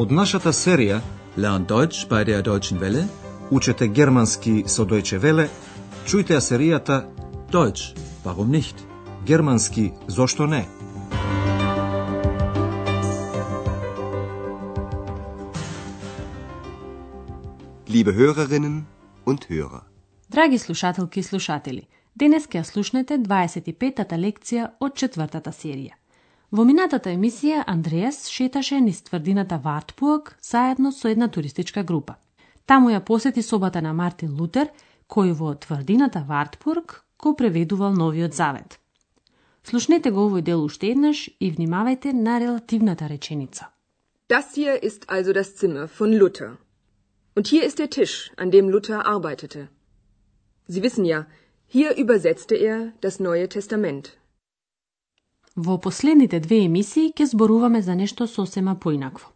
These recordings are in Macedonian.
Од нашата серија Lernt Deutsch bei der Deutschen Welle. Учете германски со Deutsche Welle, чујте ја серијата Deutsch, warum nicht? Германски зошто не? Liebe Hörerinnen und Hörer, Драги слушателки и слушатели, денес ќе слушнете 25-тата лекција од четвртата серија. Во минатата емисија Андреас шеташе низ тврдината Вартпуак заедно со една туристичка група. Таму ја посети собата на Мартин Лутер, кој во тврдината Вартпург го преведувал новиот завет. Слушнете го овој дел уште еднаш и внимавајте на релативната реченица. Das hier ist also das Zimmer von Luther. Und hier ist der Tisch, an dem Luther arbeitete. Sie wissen ja, hier übersetzte er das Neue Testament. Во последните две емисии ќе зборуваме за нешто сосема поинакво.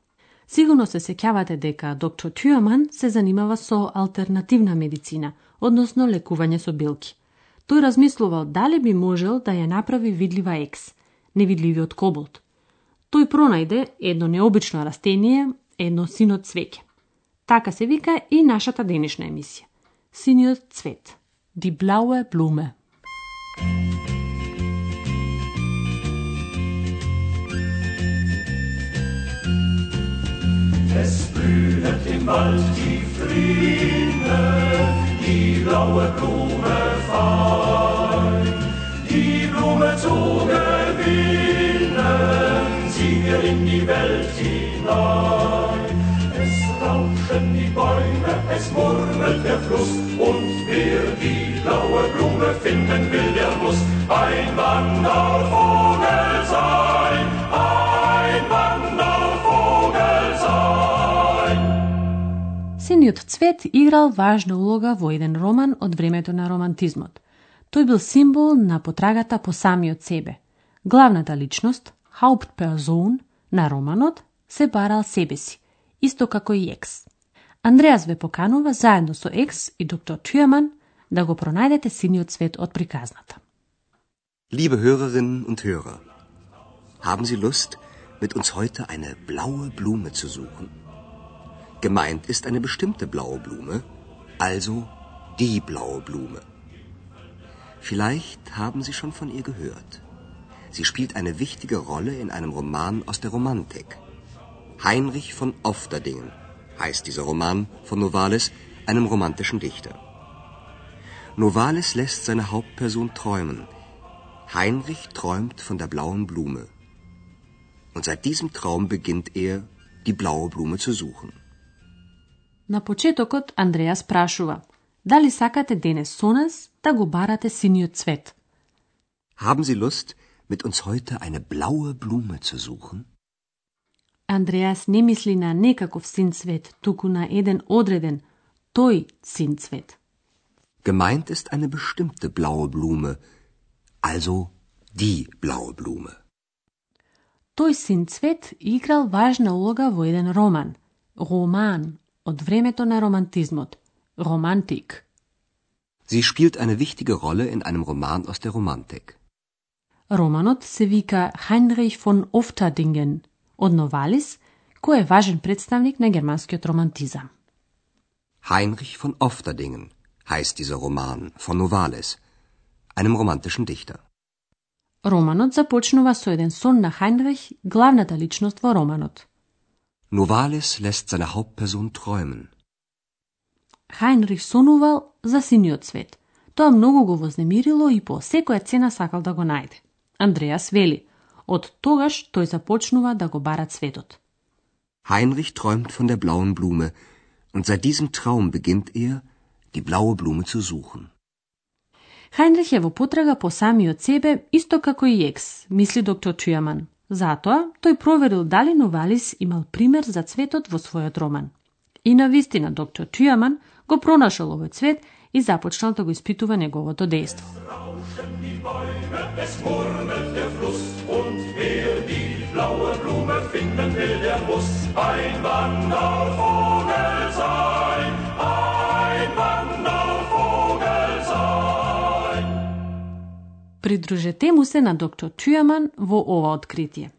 Сигурно се сеќавате дека доктор Тюаман се занимава со алтернативна медицина, односно лекување со билки. Тој размислувал дали би можел да ја направи видлива екс, невидливиот коболт. Тој пронајде едно необично растение, едно синот цвеќе. Така се вика и нашата денешна емисија. Синиот цвет. Die blaue Blume. Blühet im Wald die Fliene, die blaue Blume fein. Синиот цвет играл важна улога во еден роман од времето на романтизмот. Тој бил символ на потрагата по самиот себе. Главната личност, Hauptperson на романот, се барал себе си, исто како и Екс. Андреас ве поканува заедно со Екс и доктор Тюеман да го пронајдете синиот цвет од приказната. liebe Hörerinnen und Hörer, haben Sie Lust, mit uns heute eine blaue Blume zu suchen? Gemeint ist eine bestimmte blaue Blume, also die blaue Blume. Vielleicht haben Sie schon von ihr gehört. Sie spielt eine wichtige Rolle in einem Roman aus der Romantik. Heinrich von Ofterdingen heißt dieser Roman von Novalis, einem romantischen Dichter. Novalis lässt seine Hauptperson träumen. Heinrich träumt von der blauen Blume. Und seit diesem Traum beginnt er, die blaue Blume zu suchen. На почетокот Андреас прашува дали сакате денес со нас да го барате синиот цвет. Haben Sie Lust, mit uns heute eine blaue Blume zu suchen? Андреас не мисли на некаков син цвет, туку на еден одреден, тој син цвет. Gemeint ist eine bestimmte blaue Blume, also die blaue Blume. Тој син цвет играл важна улога во еден роман, роман од времето на романтизмот, романтик. Sie spielt eine wichtige Rolle in einem Roman aus der Romantik. Романот се вика Heinrich von Ofterdingen од Новалис, кој е важен представник на германскиот романтизам. Heinrich von Ofterdingen heißt dieser Roman von Novalis, einem romantischen Dichter. Романот започнува со еден сон на Хайнрих, главната личност во романот. Novalis lässt seine Hauptperson träumen. Хайнрих сонувал за синиот цвет. Тоа многу го вознемирило и по секоја цена сакал да го најде. Андреас вели, од тогаш тој започнува да го бара цветот. Heinrich träumt von der blauen Blume und seit diesem Traum beginnt er, die blaue Blume zu suchen. Хайнрих е во потрага по самиот себе, исто како и Екс, мисли доктор Тюаман. Затоа, тој проверил дали Новалис имал пример за цветот во својот роман. И на вистина, доктор Тюаман го пронашал овој цвет и започнал да го испитува неговото дејство. Blaue Blume finden will, der muss ein Wandervogel Придружете му се на доктор Тюаман во ова откритие.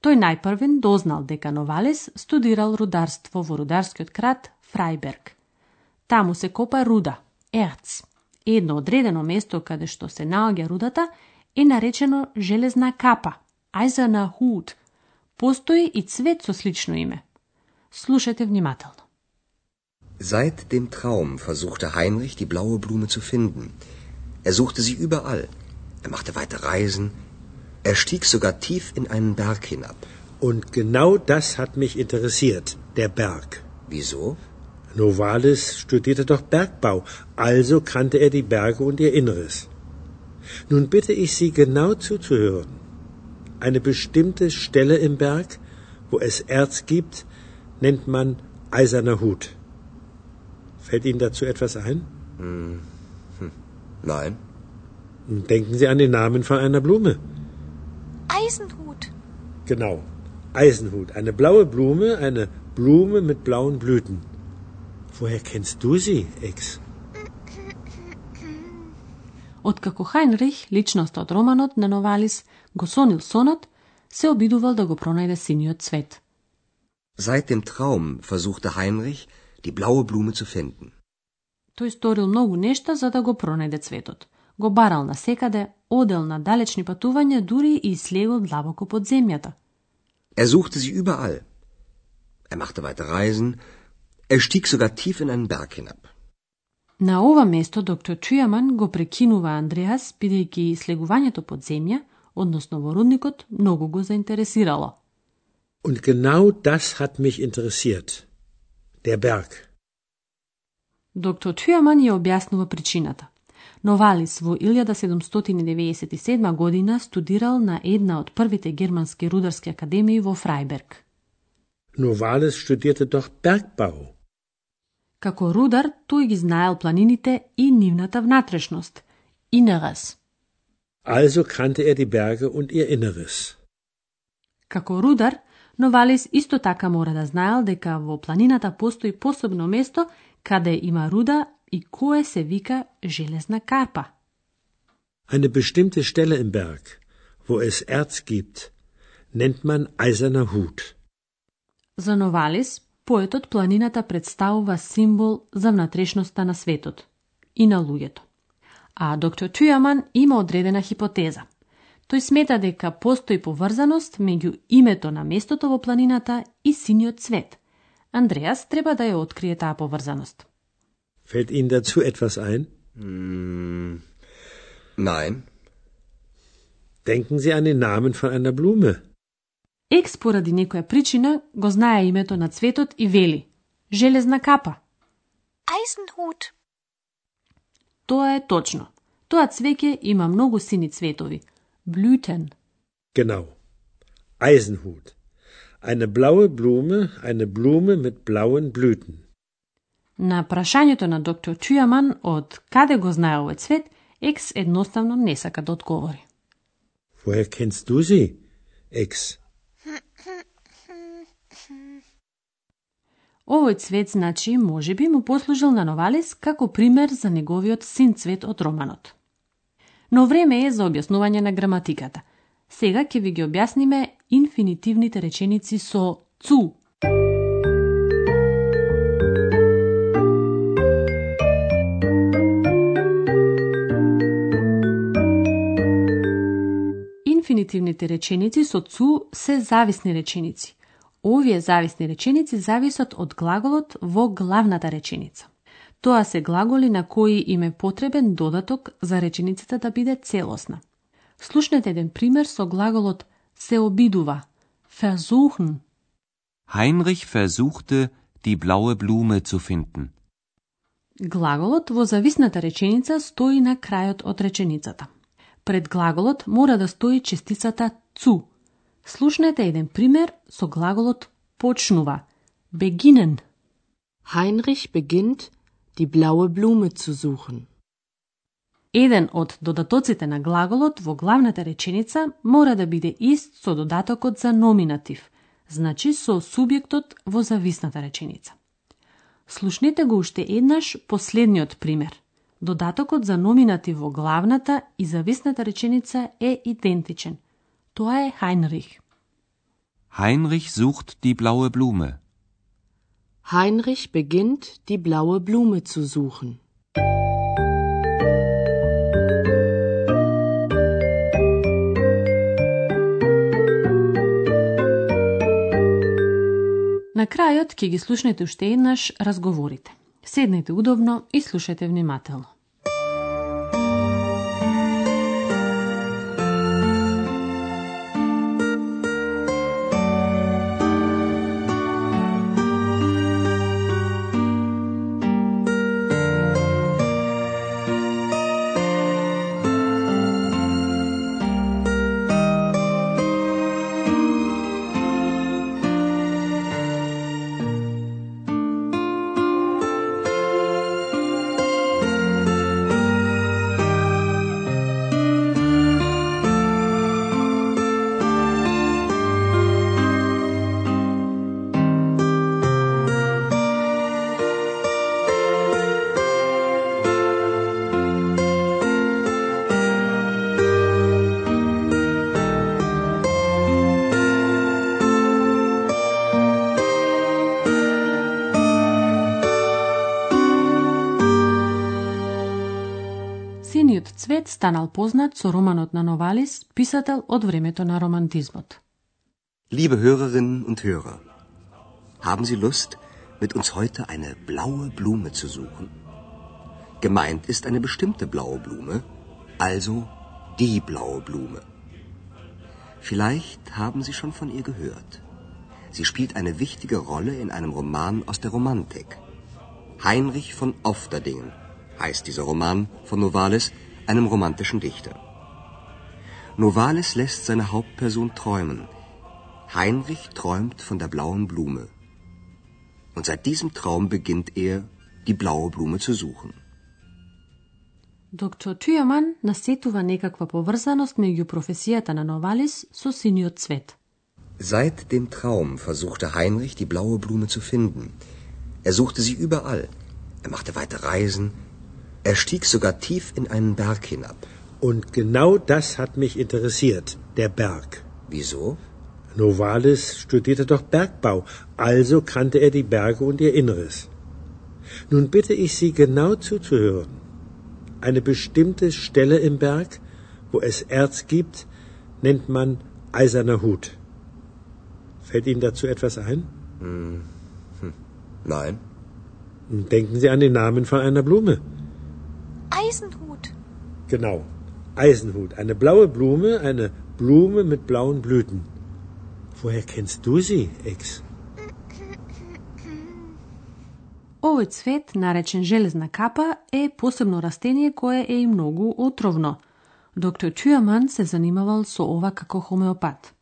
Тој најпрвен дознал дека Новалес студирал рударство во рударскиот крат Фрајберг. Таму се копа руда, ерц. Едно одредено место каде што се наоѓа рудата е наречено железна капа, Айзена Худ. Постои и цвет со слично име. Слушајте внимателно. Seit dem Traum versuchte Heinrich, die blaue Blume zu finden. Er suchte sie überall. Er machte weite Reisen. Er stieg sogar tief in einen Berg hinab. Und genau das hat mich interessiert, der Berg. Wieso? Novalis studierte doch Bergbau, also kannte er die Berge und ihr Inneres. Nun bitte ich Sie genau zuzuhören. Eine bestimmte Stelle im Berg, wo es Erz gibt, nennt man eiserner Hut. Fällt Ihnen dazu etwas ein? Hm. Hm. Nein. Denken Sie an den Namen von einer Blume. Eisenhut. Genau. Eisenhut. Eine blaue Blume, eine Blume mit blauen Blüten. Woher kennst du sie, Ex? Откако Хайнрих, личноста од романот на Новалис, го сонил сонот, се обидувал да го пронајде синиот цвет. Seit dem Traum versuchte Heinrich, die blaue Blume zu finden. Тој сторил многу нешта за да го пронајде цветот. Го барал на секаде, одел на далечни патувања, дури и слегол длабоко под земјата. Er suchte sie überall. Er machte weite Reisen. Er stieg sogar tief in einen Berg hinab. На ова место доктор Чујаман го прекинува Андреас, бидејќи слегувањето под земја, односно во рудникот, многу го заинтересирало. Und genau das hat mich interessiert. Der Berg. Доктор Чујаман ја објаснува причината. Новалис во 1797 година студирал на една од првите германски рударски академии во Фрајберг. Novalis studierte doch Bergbau. Како рудар, тој ги знаел планините и нивната внатрешност, Inneres. Also kannte er die Berge und ihr Inneres. Како рудар, Новалис исто така мора да знаел дека во планината постои посебно место каде има руда и кое се вика железна карпа. Eine bestimmte Stelle im Berg, wo es Erz gibt, nennt man eiserner Hut. За Новалис, поетот планината представува символ за внатрешноста на светот и на луѓето. А доктор Чујаман има одредена хипотеза. Тој смета дека постои поврзаност меѓу името на местото во планината и синиот цвет. Андреас треба да ја открие таа поврзаност. Fällt Ihnen dazu etwas ein? Hm, nein. Denken Sie an den Namen von einer Blume. Екс поради некоја причина го знае името на цветот и вели железна капа. Eisenhut. Тоа е точно. Тоа цвеќе има многу сини цветови. Blüten. Genau. Eisenhut. Eine blaue Blume, eine Blume mit blauen Blüten. На прашањето на доктор Чујаман од каде го знае овој цвет, Екс едноставно не сака да одговори. Woher kennst du sie, Ex? Овој цвет, значи, може би му послужил на Новалис како пример за неговиот син цвет од романот. Но време е за објаснување на граматиката. Сега ќе ви ги објасниме инфинитивните реченици со цу. Инфинитивните реченици со цу се зависни реченици. Овие зависни реченици зависат од глаголот во главната реченица. Тоа се глаголи на кои им е потребен додаток за реченицата да биде целосна. Слушнете еден пример со глаголот се обидува. Versuchen. Heinrich versuchte, die blaue Blume zu finden. Глаголот во зависната реченица стои на крајот од реченицата. Пред глаголот мора да стои частицата цу. Слушнете еден пример со глаголот почнува. Beginnen. Heinrich beginnt, die blaue Blume zu suchen. Еден од додатоците на глаголот во главната реченица мора да биде ист со додатокот за номинатив, значи со субјектот во зависната реченица. Слушнете го уште еднаш последниот пример. Додатокот за номинатив во главната и зависната реченица е идентичен. Тоа е Хайнрих. Heinrich sucht die blaue Blume. Heinrich beginnt, die blaue Blume zu suchen. На крајот ќе ги слушнете уште еднаш разговорите. Седнете удобно и слушајте внимателно. станал познат со романот на Новалис, писател од времето на романтизмот. Liebe Hörerinnen und Hörer, haben Sie Lust, mit uns heute eine blaue Blume zu suchen? Gemeint ist eine bestimmte blaue Blume, also die blaue Blume. Vielleicht haben Sie schon von ihr gehört. Sie spielt eine wichtige Rolle in einem Roman aus der Romantik. Heinrich von Ofterdingen heißt dieser Roman von Novalis, einem romantischen Dichter. Novalis lässt seine Hauptperson träumen. Heinrich träumt von der blauen Blume. Und seit diesem Traum beginnt er, die blaue Blume zu suchen. Доктор Тюјаман насетува некаква поврзаност меѓу професијата на Новалис со синиот цвет. Seit dem Traum versuchte Heinrich, die blaue Blume zu finden. Er suchte sie überall. Er machte weite Reisen. er stieg sogar tief in einen Berg hinab. Und genau das hat mich interessiert, der Berg. Wieso? Novalis studierte doch Bergbau, also kannte er die Berge und ihr Inneres. Nun bitte ich Sie genau zuzuhören. Eine bestimmte Stelle im Berg, wo es Erz gibt, nennt man eiserner Hut. Fällt Ihnen dazu etwas ein? Hm. Nein. Denken Sie an den Namen von einer Blume. Eisenhut. Genau. Eisenhut. Eine blaue Blume, eine Blume mit blauen Blüten. Woher kennst du sie, Ex? Овој цвет, наречен железна капа, е посебно растение кое е и многу отровно. Доктор Тюаман се занимавал со ова како хомеопат.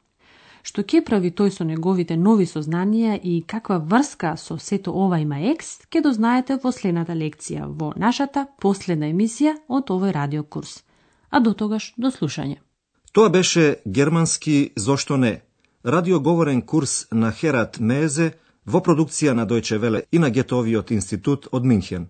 Што ќе прави тој со неговите нови сознанија и каква врска со сето ова има екс, ќе дознаете во следната лекција во нашата последна емисија од овој радиокурс. А до тогаш, до слушање. Тоа беше германски Зошто не? Радиоговорен курс на Херат Мезе во продукција на Дојче Веле и на Гетовиот институт од Минхен.